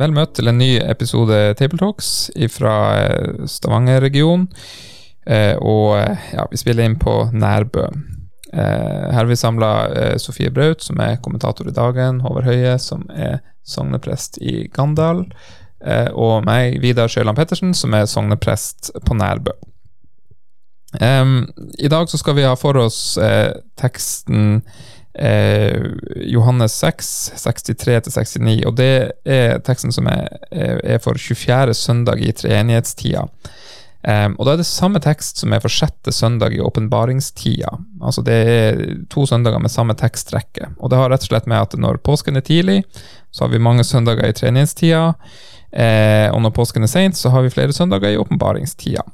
Vel møtt til en ny episode Tabletalks fra Stavanger-regionen. Eh, og eh, ja, vi spiller inn på Nærbø. Eh, her har vi samla Sofie Braut, som er kommentator i Dagen, Håvard Høie, som er sogneprest i Gandal, og meg, Vidar Sjøland Pettersen, som er sogneprest på Nærbø. I dag så skal vi ha for oss eh, teksten eh, Johannes 6, 63-69, og det er teksten som er, er for 24. søndag i treenighetstida. Um, og da er det samme tekst som er for sjette søndag i åpenbaringstida. Altså det er to søndager med samme tekstrekke. Og det har rett og slett med at når påsken er tidlig, så har vi mange søndager i treenighetstida. Eh, og når påsken er seint, så har vi flere søndager i åpenbaringstida.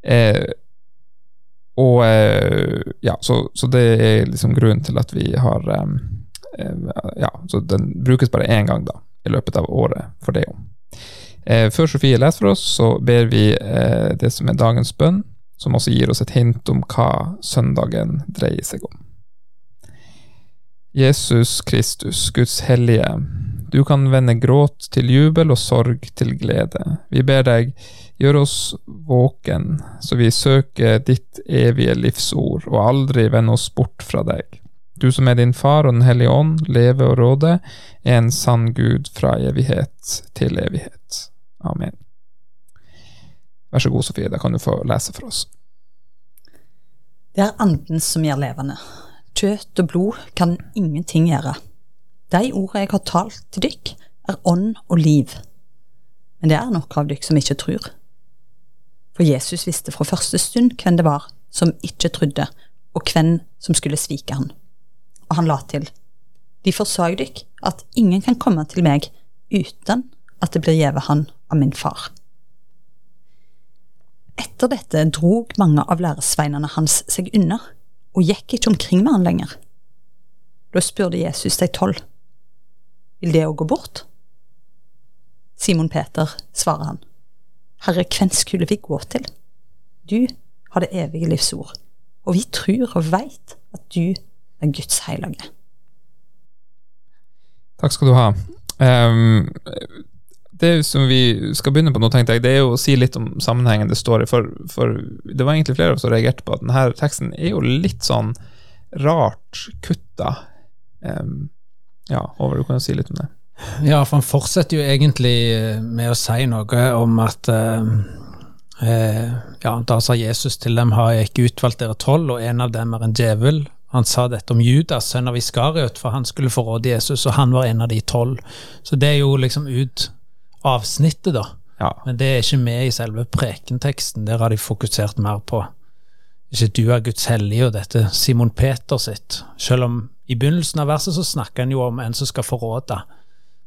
Eh, og eh, ja, så, så, det er liksom grunnen til at vi har Ja, så den brukes bare én gang, da, i løpet av året for det. Eh, før Sofie leser for oss, så ber vi eh, det som er dagens bønn, som også gir oss et hint om hva søndagen dreier seg om. Jesus Kristus, Guds hellige, du kan vende gråt til jubel og sorg til glede. Vi ber deg, Gjør oss våken, så vi søker ditt evige livsord, og aldri vende oss bort fra deg. Du som er din Far og Den hellige ånd, leve og råde, er en sann Gud fra evighet til evighet. Amen. Vær så god, Sofie, da kan du få lese for oss. Det er anden som gjør levende. Kjøtt og blod kan ingenting gjøre. De ordene jeg har talt til dykk, er ånd og liv. Men det er noen av dykk som ikke tror. For Jesus visste fra første stund hvem det var som ikke trodde, og hvem som skulle svike han. Og han la til, De forsag dykk at ingen kan komme til meg uten at det blir gjeve han av min far. Etter dette drog mange av læresveinene hans seg unna, og gikk ikke omkring med han lenger. Da spurte Jesus de tolv, vil det òg gå bort? Simon Peter svarer han, Herre, hvem skulle vi gå til? Du har det evige livsord, og vi tror og veit at du er Guds hellige. Takk skal du ha. Um, det som vi skal begynne på nå, tenkte jeg, det er jo å si litt om sammenhengen det står i. For, for det var egentlig flere av oss som reagerte på at denne teksten er jo litt sånn rart kutta. Um, ja, Håvard, du kan jo si litt om det. Ja, for han fortsetter jo egentlig eh, med å si noe om at eh, eh, Ja, da sa Jesus til dem, har jeg ikke utvalgt dere tolv, og en av dem er en djevel. Han sa dette om Judas, sønn av Iskariot, for han skulle forråde Jesus, og han var en av de tolv. Så det er jo liksom ut avsnittet, da. Ja. Men det er ikke med i selve prekenteksten. Der har de fokusert mer på ikke du er Guds hellige, og dette Simon Peter sitt. Selv om i begynnelsen av verset så snakker han jo om en som skal forråde.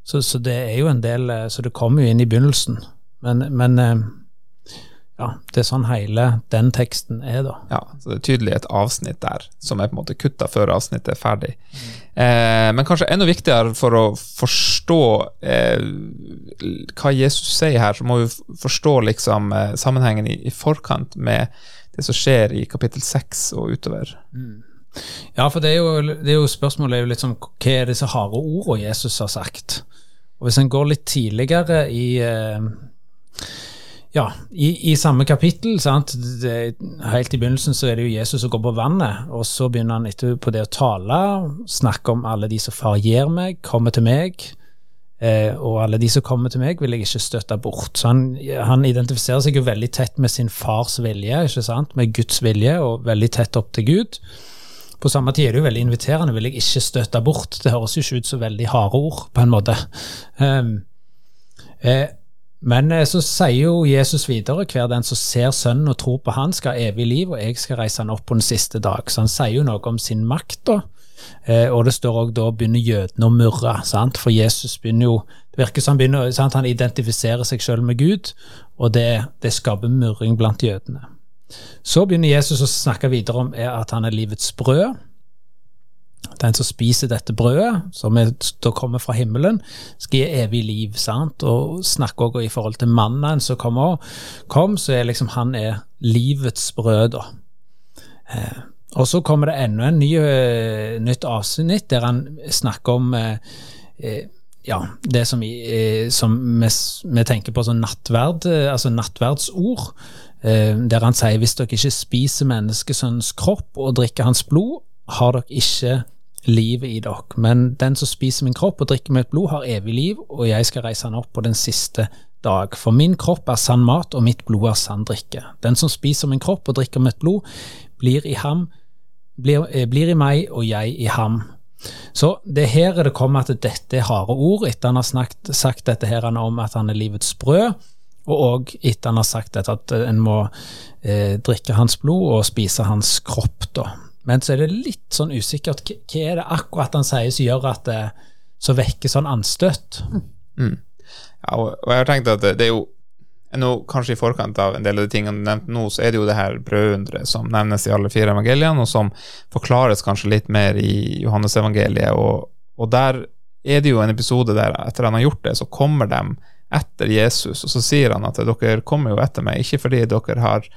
Så, så, det er jo en del eh, Så det kommer jo inn i begynnelsen. Men, men eh, ja, det er sånn hele den teksten er, da. Ja, så det er tydelig et avsnitt der som er på en måte kutta før avsnittet er ferdig. Mm. Eh, men kanskje enda viktigere for å forstå eh, hva Jesus sier her, så må vi forstå liksom eh, sammenhengen i, i, forkant med det som skjer i kapittel seks og utover. Mm. Ja, for det er, jo, det er jo spørsmålet er jo litt sånn Hva er disse harde ordene Jesus har sagt? Og Hvis en går litt tidligere i eh, ja, i, i, samme kapittel, sant? Det, helt i begynnelsen så er det jo Jesus som går på vannet, og så begynner han etterpå det å tale, snakke om alle de som far gir meg, kommer til meg, eh, og alle de som kommer til meg, vil jeg ikke støtte bort. Så han, han, identifiserer seg jo veldig tett med sin fars vilje, ikke sant? med Guds vilje, og veldig tett opp til Gud. På samme tid er det jo veldig inviterende, vil jeg ikke støtte bort. Det høres jo ikke ut som veldig harde ord, på en måte. Um, eh, men eh, så sier jo Jesus videre hver den som ser Sønnen og tror på Han, skal ha evig liv, og jeg skal reise han opp på den siste dag. Så han sier jo noe om sin makt, da. Eh, og det står òg da begynner jødene å murre, sant? for Jesus begynner jo Det virker som han begynner, sant? han identifiserer seg selv med Gud, og det, det skaper murring blant jødene. Så begynner Jesus å snakke videre om at han er livets brød. Den som spiser dette brødet, som er, da kommer fra himmelen, skal gi evig liv. sant? Og snakker også i forhold til mannen som kommer, kom, så er liksom han er livets brød, da. Eh, og så kommer det enda en ny, uh, nytt avsnitt der han snakker om uh, ja, det som, som vi, vi, tenker på som nattverd, altså nattverdsord. Der han sier hvis dere ikke spiser menneskesønnens kropp og drikker hans blod, har dere ikke livet i dere. Men den som spiser min kropp og drikker mitt blod, har evig liv, og jeg skal reise han opp på den siste dag. For min kropp er sann mat, og mitt blod er sann drikke. Den som spiser min kropp og drikker mitt blod, blir i ham, blir, eh, blir i meg og jeg i ham. Så det her er det kommer at dette er harde ord, etter han har snakket, sagt dette her om at han er livets brød, og òg etter han har sagt dette at en må eh, drikke hans blod og spise hans kropp. da. Men så er det litt sånn usikkert. Hva er det akkurat han sier som gjør at det så vekker sånn anstøt? Mm. Ja, og, jeg har tenkt at det, er jo nå, kanskje i forkant av en del av de tingene du nevnte nå, så er det jo det her brødunderet som nevnes i alle fire evangeliene, og som forklares kanskje litt mer i Johannes-evangeliet. Og, og, der er det jo en episode der etter han har gjort det, så kommer de etter Jesus, og så sier han at dere kommer jo etter meg, ikke fordi dere har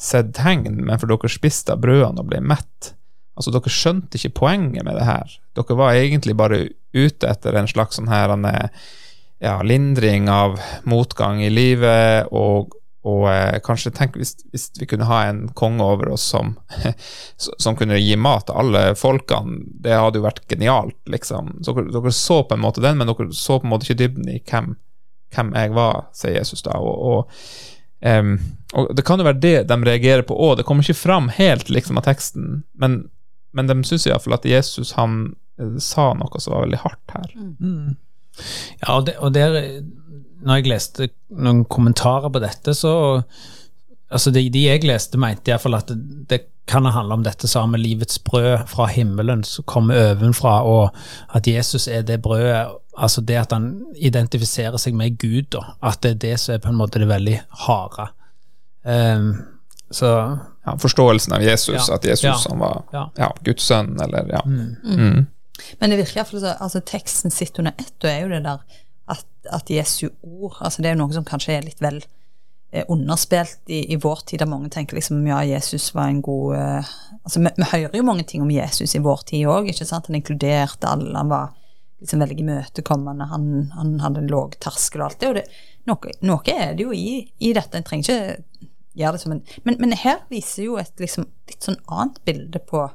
sett tegn, men fordi dere spiste av brødene og ble mett. Altså, dere skjønte ikke poenget med det her. Dere var egentlig bare ute etter en slags sånn her er ja, lindring av motgang i livet, og, og eh, kanskje tenk hvis, hvis, vi kunne ha en konge over oss som, som kunne gi mat til alle folkene, det hadde jo vært genialt, liksom. Så dere, dere, så på en måte den, men dere så på en måte ikke dybden i hvem, hvem jeg var, sier Jesus da. og, og Um, og Det kan jo være det de reagerer på òg. Det kommer ikke fram helt liksom av teksten, men, men de syns iallfall at Jesus han eh, sa noe som var veldig hardt her. Mm. Ja, og, det, og der, når jeg leste noen kommentarer på dette, så Altså, de, de jeg leste, mente iallfall at det, det kan handle om dette samme livets brød fra himmelen som kommer ovenfra, og at Jesus er det brødet Altså det at han identifiserer seg med Gud, da. At det er det som er på en måte det veldig harde. Um, så ja, Forståelsen av Jesus, ja, at Jesus ja, var ja. Guds sønn, eller ja. Mm. Mm. Men det virker iallfall som altså, teksten sitter under ett, og er jo det der at, at Jesu ord altså Det er jo noe som kanskje er litt vel underspilt i, i, vår tid, der mange tenker liksom ja, Jesus var en god eh, altså vi, vi, hører jo mange ting om Jesus i vår tid òg? Han inkluderte alle, han var liksom veldig imøtekommende, han, han hadde en låg terskel og alt det. Og det, noe, noe, er det jo i, i dette, en trenger ikke gjøre det som en men, men her viser jo et liksom, litt sånn annet bilde på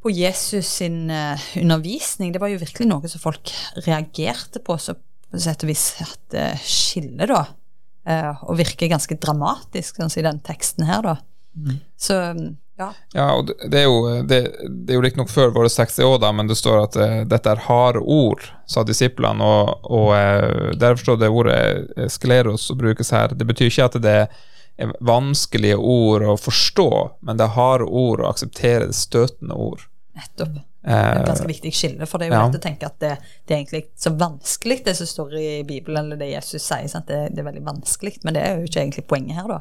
på Jesus sin uh, undervisning. Det var jo virkelig noe som folk reagerte på, så på sett og vis at uh, skiller, da. Uh, og virker ganske dramatisk, sånn som i den teksten her, da. Mm. Så ja. ja, og det er jo, det, det er jo riktignok før våre 60 år, da, men det står at uh, dette er harde ord, sa disiplene, og, og uh, derfor står det ordet skleros som brukes her. Det betyr ikke at det er vanskelige ord å forstå, men det er harde ord å akseptere det støtende ord. Nettopp. Er et ganske viktig skille, for det er jo ja. lett å tenke at det, det, er egentlig så vanskelig, det som står i Bibelen, eller det Jesus sier. Det, det, er veldig vanskelig, men det er jo ikke egentlig poenget her, da.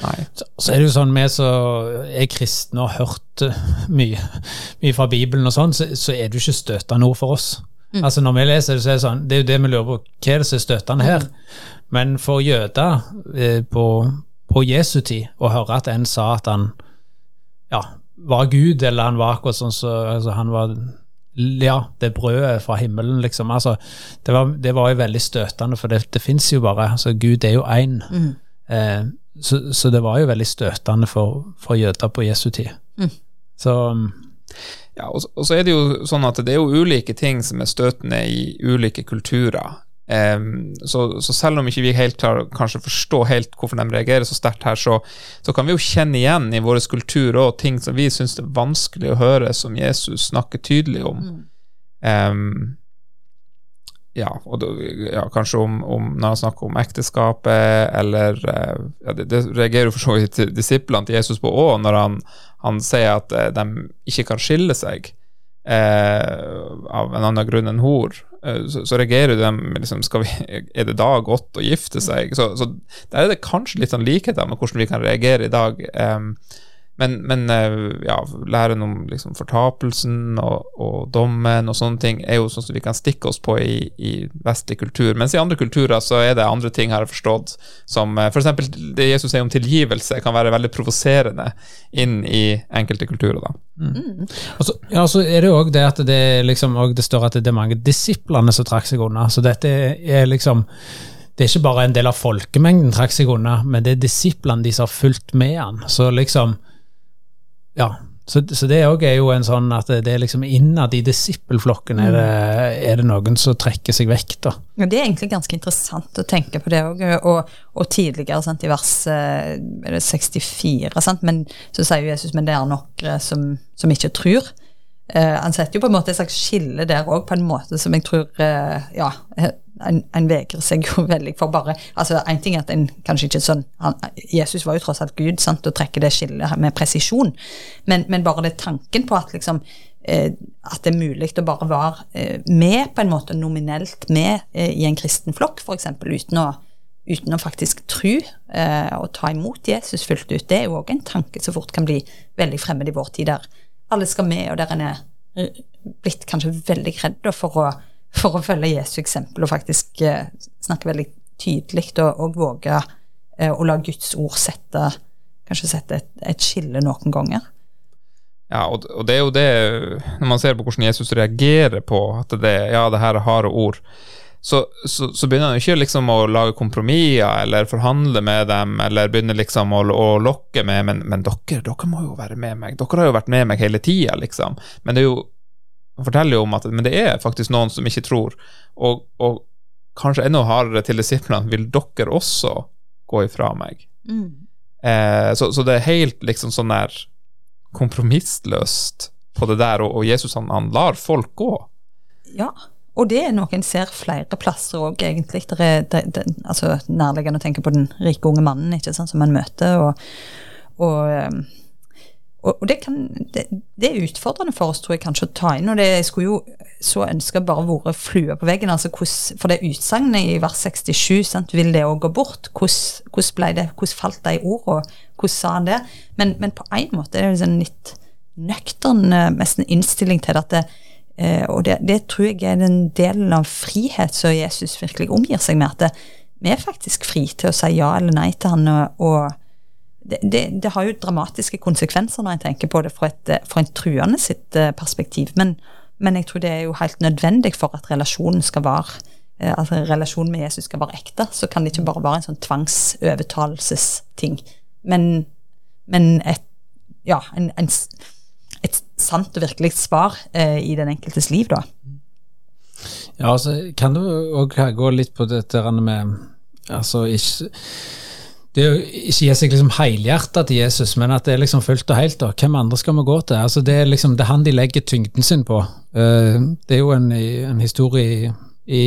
Nei. Så, så er det jo sånn, vi som er kristne og har hørt eh, mye, mye, fra Bibelen og sånn, så, så, er det jo ikke støtende ord for oss. Mm. Altså Når vi leser det, så er det sånn, det er jo det vi lurer på, hva er det som er støtende her? Mm. Men for jøder eh, på, på Jesu tid, å høre at en sa at han ja, var Gud, eller han var akkurat sånn så altså, Han var ja, det brødet fra himmelen, liksom. Altså, det, var, det var jo veldig støtende, for det, det fins jo bare altså, Gud er jo én. Mm. Eh, så, så, det var jo veldig støtende for, for jøder på Jesu tid. Mm. Så um, Ja, og, og, så er det jo sånn at det er jo ulike ting som er støtende i ulike kulturer. Um, så, så, selv om ikke vi helt klarer kanskje forstå helt hvorfor de reagerer så sterkt her, så, så, kan vi jo kjenne igjen i vår kultur og ting som vi syns er vanskelig å høre, som Jesus snakker tydelig om. Mm. Um, ja, og da, ja, kanskje om, om, når han snakker om ekteskapet, eller eh, ja, det, det, reagerer jo for så vidt disiplene til Jesus på òg, når han, han, sier at eh, de ikke kan skille seg eh, av en annen grunn enn hor. Eh, så, så, reagerer de liksom, vi, Er det da godt å gifte seg? Så, så der er det kanskje litt sånn likheter med hvordan vi kan reagere i dag. Eh, men, men eh, ja, læren om liksom, fortapelsen og, og, dommen og sånne ting er jo sånn som vi kan stikke oss på i, i, vestlig kultur. Mens i andre kulturer så er det andre ting har jeg forstått, som f.eks. For det Jesus sier om tilgivelse, kan være veldig provoserende inn i enkelte kulturer. da. Mm. Og så, ja, så er det jo òg det at det, liksom, det står at det er mange disiplene som trakk seg unna. Så dette er liksom det er ikke bare en del av folkemengden trakk seg unna, men det er disiplene de som har fulgt med han. Så liksom, ja, så, så det òg er jo en sånn at det er liksom innad i disippelflokken er, er, det noen som trekker seg vekk, da. Ja, Det er egentlig ganske interessant å tenke på det òg. Og, og, tidligere, sant, i vers eh, er det 64, sant, men så sier Jesus men det er noen som, som ikke tror. Uh, han setter jo på en måte et slags skille der òg, på en måte som jeg tror uh, ja, en, en vegrer seg jo veldig for bare altså En ting er at en kanskje ikke sånn han, Jesus var jo tross alt Gud, sant, og trekker det skillet med presisjon, men, men, bare det tanken på at liksom eh, at det er mulig å bare være eh, med, på en måte nominelt med eh, i en kristen flokk, f.eks., uten uten å faktisk tro eh, og ta imot Jesus fullt ut. Det er jo òg en tanke som fort kan bli veldig fremmed i vår tid, der alle skal med, og der en er eh, blitt kanskje veldig redd for å for å følge Jesu eksempel og faktisk eh, snakke veldig tydelig og, og våge eh, å la Guds ord sette kanskje sette et, et skille noen ganger. Ja, og, og, det er jo det Når man ser på hvordan Jesus reagerer på at det, ja, det her er harde ord, så, så, så, begynner han ikke liksom å lage kompromisser eller forhandle med dem eller begynner liksom å, å lokke med men, men dere, dere må jo være med meg. Dere har jo vært med meg hele tida, liksom. Men det er jo han forteller jo om at men det er faktisk noen som ikke tror, og, og kanskje enda hardere til disiplene, vil dere også gå ifra meg? Mm. Eh, så, så, det er helt liksom sånn der kompromissløst på det der, og, og Jesus han, han, lar folk gå. Ja, og det er noe en ser flere plasser òg, egentlig. Det er det, det, altså, nærliggende å tenke på den rike unge mannen ikke sant, som man møter, og, og ehm, og det, kan, det, det, er utfordrende for oss, tror jeg, kanskje å ta inn. Og det jeg skulle jo så ønske bare vært flue på veggen. altså hvordan, For det utsagnet i vers 67, sant, vil det òg gå bort? Hvordan, hvordan, det, hvordan falt de ordene? Hvordan sa han det? Men, men på en måte er det en sånn litt nøktern nesten innstilling til at det, eh, Og det, det, tror jeg er den delen av frihet som Jesus virkelig omgir seg med. At vi er faktisk fri til å si ja eller nei til han. og, og det, det, det, har jo dramatiske konsekvenser når jeg tenker på det fra, et, fra en truende sitt eh, perspektiv. Men, men, jeg tror det er jo helt nødvendig for at relasjonen skal være eh, altså relasjonen med Jesus skal være ekte. Så kan det ikke bare være en sånn tvangsovertalelsesting. Men, men et, ja, en, en, et sant og virkelig svar eh, i den enkeltes liv, da. Ja, altså kan du òg gå litt på dette med Altså ikke det å ikke gi seg liksom helhjerta til Jesus, men at det er liksom fullt og helt. da, Hvem andre skal vi gå til? Altså Det er liksom det er han de legger tyngden sin på. Uh, det er jo en, en historie i, i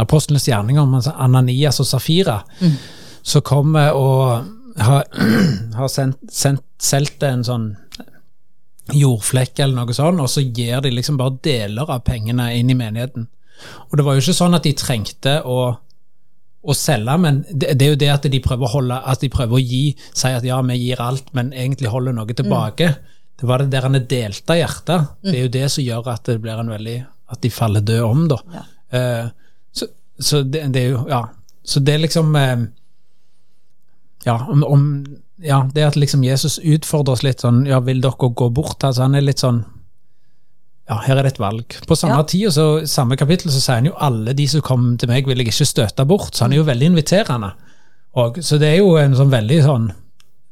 Apostlenes gjerninger om Ananias og Safira, mm. som kommer og har, har sendt, sendt, solgt en sånn jordflekk eller noe sånt, og så gir de liksom bare deler av pengene inn i menigheten. Og det var jo ikke sånn at de trengte å å selge, men det, det, er jo det at de prøver å holde, at de prøver å gi, si at ja, vi gir alt, men egentlig holder noe tilbake. Mm. Det var det der han er delte hjertet. Mm. Det er jo det som gjør at det blir en veldig At de faller døde om, da. Ja. Uh, så, så det, det, er jo Ja. Så det er liksom uh, Ja, om, om, ja, det at liksom Jesus utfordrer oss litt sånn Ja, vil dere gå bort? Altså, han er litt sånn ja, her er det et valg. På samme ja. tid, så, samme kapittel så sier han jo alle de som kom til meg, vil jeg ikke støte bort. Så han er jo veldig inviterende. Og, så det er jo en sånn veldig sånn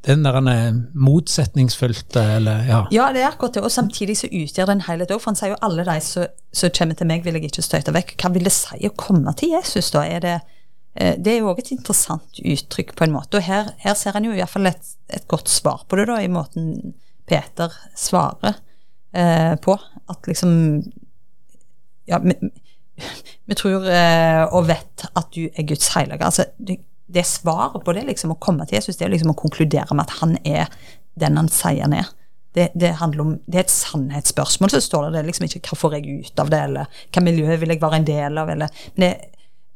den der er motsetningsfullt, eller ja. Ja, det er akkurat det. Og samtidig så utgjør det en helhet òg. For han sier jo alle de som kommer til meg, vil jeg ikke støte vekk. Hva vil det si å komme til Jesus, da? Er det, eh, det er jo òg et interessant uttrykk, på en måte. Og her, her ser han jo iallfall et, et godt svar på det, da, i måten Peter svarer eh, på. At liksom Ja, vi tror eh, og vet at du er Guds hellige. Altså, det, det svaret på det, liksom, å komme til Jesus, det er liksom å konkludere med at han er den han sier han er. Det, det, handler om, det er et sannhetsspørsmål, så står det, det liksom ikke hva får jeg ut av det, eller hva miljø vil jeg være en del av, eller det,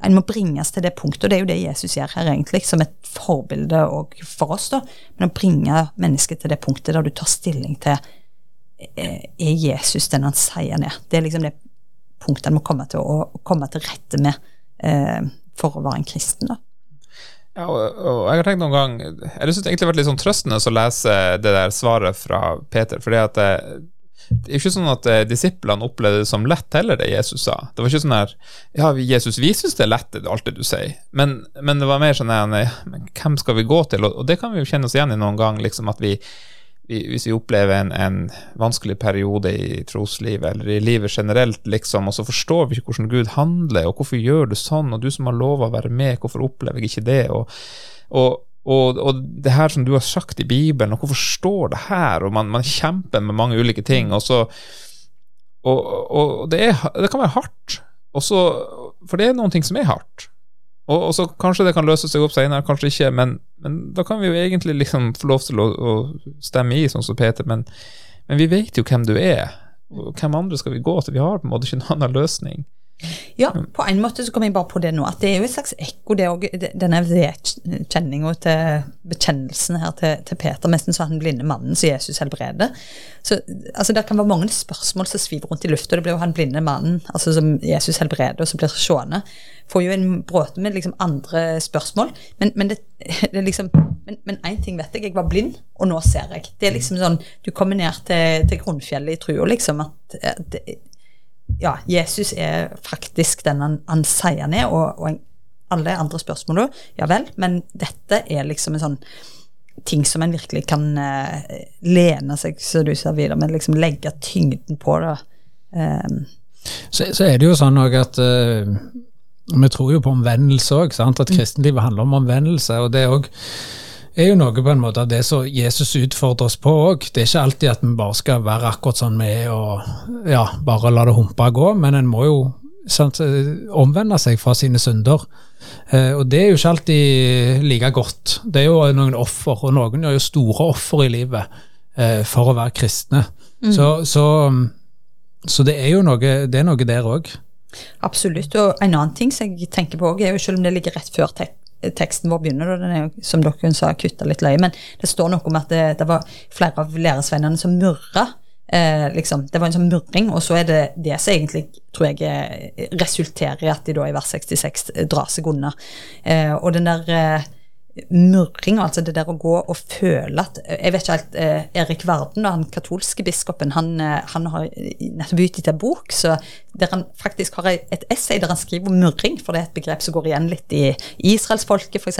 En må bringes til det punktet, og det er jo det Jesus gjør her, egentlig, som et forbilde for oss. da, Men å bringe mennesket til det punktet der du tar stilling til er Jesus den han sier han er. Det er liksom det punktet han må komme til å komme til rette med eh, for å være en kristen. da. Ja, og, og, jeg har tenkt noen gang Jeg syns det egentlig har vært litt sånn trøstende å lese det der svaret fra Peter. fordi at det, det er ikke sånn at eh, disiplene opplevde det som lett heller, det Jesus sa. Det var ikke sånn her Ja, Jesus, vi syns det er lett, alt det du sier. Men, men det var mer sånn her Men hvem skal vi gå til? Og, og det kan vi jo kjenne oss igjen i noen gang, liksom at vi hvis vi opplever en, en, vanskelig periode i troslivet eller i livet generelt, liksom, og så forstår vi ikke hvordan Gud handler, og hvorfor gjør du sånn, og du som har lova å være med, hvorfor opplever jeg ikke det? Og, og, og, og, det her som du har sagt i Bibelen, og hvorfor står det her? Og man, man kjemper med mange ulike ting, og så Og, det, er, det, kan være hardt, også, for det er noen ting som er hardt. Og, så kanskje det kan løse seg opp senere, kanskje ikke, men, men da kan vi jo egentlig liksom få lov til å, å stemme i, sånn som Peter, men, men, vi vet jo hvem du er. Og hvem andre skal vi gå til? Vi har på en måte ikke noen annen løsning. Ja, på en måte så kommer jeg bare på det nå, at det er jo et slags ekko, det òg, denne vedkjenninga til bekjennelsen her til, til Peter, nesten så han blinde mannen som Jesus helbreder. Så altså, Det kan være mange spørsmål som sviver rundt i lufta. Det blir jo han blinde mannen altså som Jesus helbreder, og så blir seende. Får jo en bråte med liksom andre spørsmål. Men, men det, det, liksom Men én ting vet jeg, jeg var blind, og nå ser jeg. Det er liksom sånn Du kommer ned til, til grunnfjellet i trua, liksom. at, at ja, Jesus er faktisk den han, han sier han er, og, og alle andre spørsmål ja vel, men dette er liksom en sånn ting som en virkelig kan uh, lene seg, så du sa videre, men liksom legge tyngden på det. Um. Så, så, er det jo sånn at uh, vi tror jo på omvendelse òg, at mm. kristenlivet handler om omvendelse. og det er også er jo noe på en måte av det som Jesus utfordrer oss på òg. Det er ikke alltid at vi bare skal være akkurat sånn vi er og ja, bare la det humpe gå, men en må jo sant, omvende seg fra sine synder. Eh, og det er jo ikke alltid like godt. Det er jo noen offer, og noen gjør jo store offer i livet eh, for å være kristne. Mm. Så, så, så, det er jo noe, det er noe der òg. Absolutt. Og en annen ting som jeg tenker på er jo selv om det ligger rett før teksten vår begynner, da, den er jo, som dere sa, kutta litt løye, men det står noe om at det, det var flere av læresvennene som murra. Eh, liksom, det var en sånn murring, og så er det det som egentlig tror jeg resulterer i at de da i vers 66 drar seg unna. Eh, og den der eh, murring, altså det der å gå og føle at Jeg vet ikke helt eh, Erik Varden, han katolske biskopen, han, eh, han har nettopp utgitt en bok så der han faktisk har et essay der han skriver om murring, for det er et begrep som går igjen litt i israelsfolket, f.eks.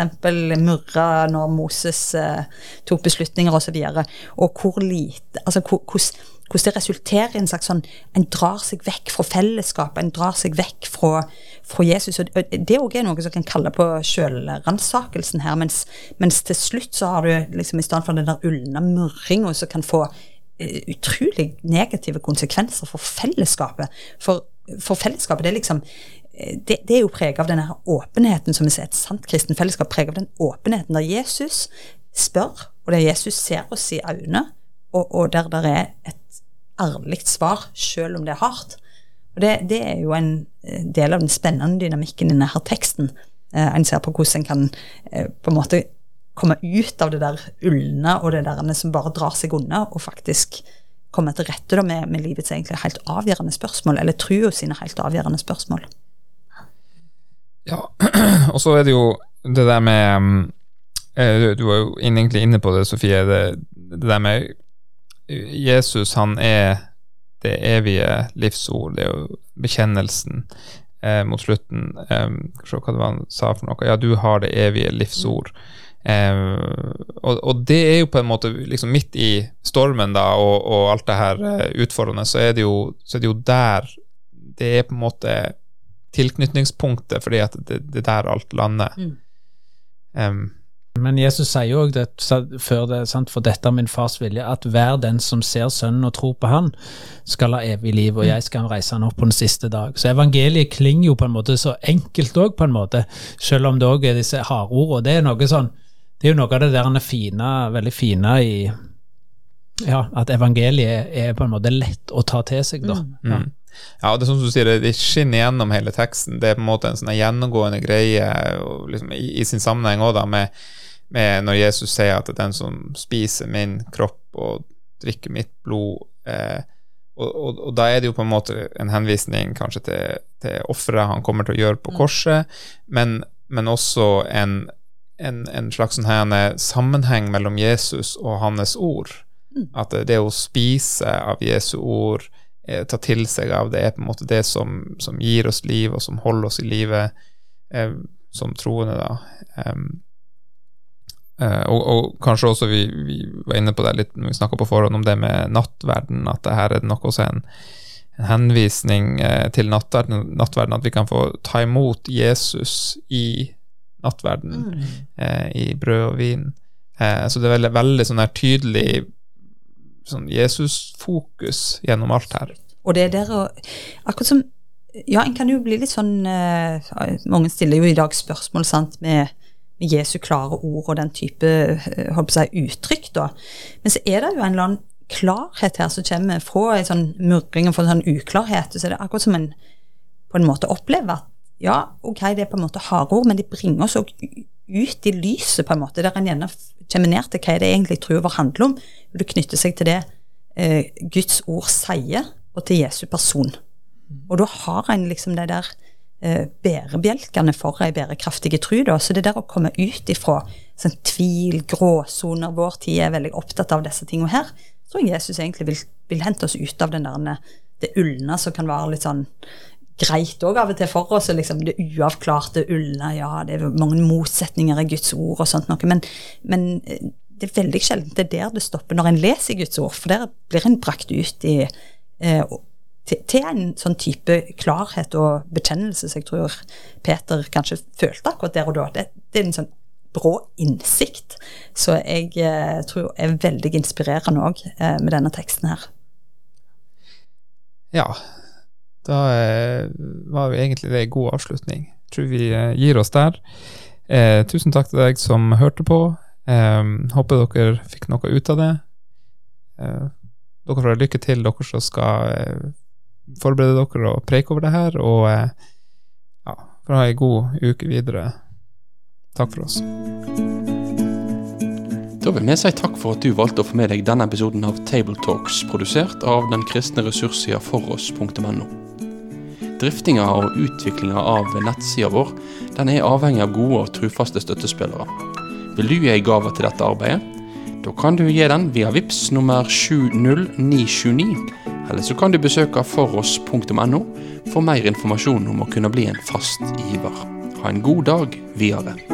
murra når Moses eh, tok beslutninger osv. Og, så og hvor lite Altså hvordan hvordan det resulterer i en slags sånn En drar seg vekk fra fellesskapet, en drar seg vekk fra, fra Jesus. og Det òg er noe som kan kalle på sjølransakelsen her. Mens, mens, til slutt så har du liksom i stedet for den der ulna murringa som kan få uh, utrolig negative konsekvenser for fellesskapet. For, for fellesskapet, det er liksom eh, det, det, er jo preget av denne åpenheten som vi ser et sant kristen fellesskap. Preget av den åpenheten der Jesus spør, og der Jesus ser oss i øynene, og, og der det er et ærlig svar, selv om det er hardt. Og det, det, er jo en eh, del av den spennende dynamikken i denne teksten. Eh, en ser på hvordan en kan eh, på en måte komme ut av det der ulne og det der som bare drar seg unna, og faktisk komme til rette med, med, livets egentlig helt avgjørende spørsmål, eller trua sine helt avgjørende spørsmål. Ja, og så er det jo det der med mm, Du var jo egentlig inne på det, Sofie. Det, det der med Jesus han er det evige livsord, det er jo bekjennelsen eh, mot slutten. Eh, se hva det var han sa for noe. Ja, du har det evige livsord. Eh, og, og, det er jo på en måte liksom midt i stormen da, og, og alt det her uh, utfordrende, så er, det jo, så er det jo der Det er på en måte tilknytningspunktet, fordi at det, det er der alt lander. Mm. Um, Men Jesus sier jo òg før det, sant, for dette er min fars vilje, at hver den som ser Sønnen og tror på Han, skal ha evig liv, og jeg skal reise han opp på den siste dag. Så evangeliet klinger jo på en måte så enkelt òg, på en måte, selv om det òg er disse hardordene. Det er noe sånn, det er jo noe av det der fine, veldig fine i ja, at evangeliet er på en måte lett å ta til seg, da. Mm. Ja. Ja, det er som du sier, det skinner gjennom hele teksten. Det er på en måte en sånn gjennomgående greie liksom, i, i, sin sammenheng òg, med med når Jesus sier at den som spiser min kropp og drikker mitt blod eh, og, og, og, da er det jo på en måte en henvisning kanskje til, til offeret han kommer til å gjøre på mm. korset, men, men også en, en, en slags sånn sammenheng mellom Jesus og hans ord. Mm. At det å spise av Jesu ord, eh, ta til seg av det, er på en måte det som, som gir oss liv, og som holder oss i live eh, som troende, da. Um, Uh, og, og, kanskje også vi, vi, var inne på det litt når vi snakka på forhånd om det med nattverden, at det her er nok også en, en henvisning uh, til nattverden, nattverden, at vi kan få ta imot Jesus i nattverden, mm. uh, i brød og vin. så det er veldig, veldig sånn her tydelig sånn Jesus-fokus gjennom alt her. Og det er der å Akkurat som Ja, en kan jo bli litt sånn Mange stiller jo i dag spørsmål sant, med Jesu klare ord og den type eh, si, uttrykk. da. Men så er det jo en eller annen klarhet her som kommer fra en sånn murring og fra en sånn uklarhet. Så det er akkurat som en på en måte opplever at ja, ok, det er på en måte harde ord, men de bringer oss òg ut i lyset, på en måte, der en gjerne kommer ned til hva det egentlig tror vår handler om. og Det knytter seg til det eh, Guds ord sier, og til Jesu person. Og da har en liksom det der bærebjelkene for ei bærekraftig tru. Da. Så det der å komme ut ifra sånn tvil, gråsoner Vår tid er veldig opptatt av disse tingene her. Tror jeg Jesus egentlig vil, vil hente oss ut av den der, det ulne som kan være litt sånn greit òg av og til for oss. Liksom det uavklarte ulne. Ja, det er mange motsetninger i Guds ord og sånt noe. Men, men eh, det er veldig sjelden det er der det stopper når en leser Guds ord, for der blir en brakt ut i eh, til, til, en sånn type klarhet og bekjennelse som jeg tror Peter kanskje følte akkurat der og da. Det, det er en sånn brå innsikt. Så jeg eh, tror er veldig inspirerende òg eh, med denne teksten her. Ja, da eh, var jo egentlig det en god avslutning. Jeg tror vi eh, gir oss der. Eh, tusen takk til deg som hørte på. Eh, håper dere fikk noe ut av det. dere får lykke til, dere som skal forberede dere og preike over det her, og eh, ja, for å ha ei god uke videre. Takk for oss. Da vil vi si takk for at du valgte å få med deg denne episoden av Tabletalks, produsert av den kristne ressurssida foross.no. Driftinga og utviklinga av nettsida vår den er avhengig av gode og trufaste støttespillere. Vil du gi ei gave til dette arbeidet? Da kan du gi den via VIPS nummer 70929 eller så kan du besøke foross.no for mer informasjon om å kunne bli en fast giver. Ha en god dag videre.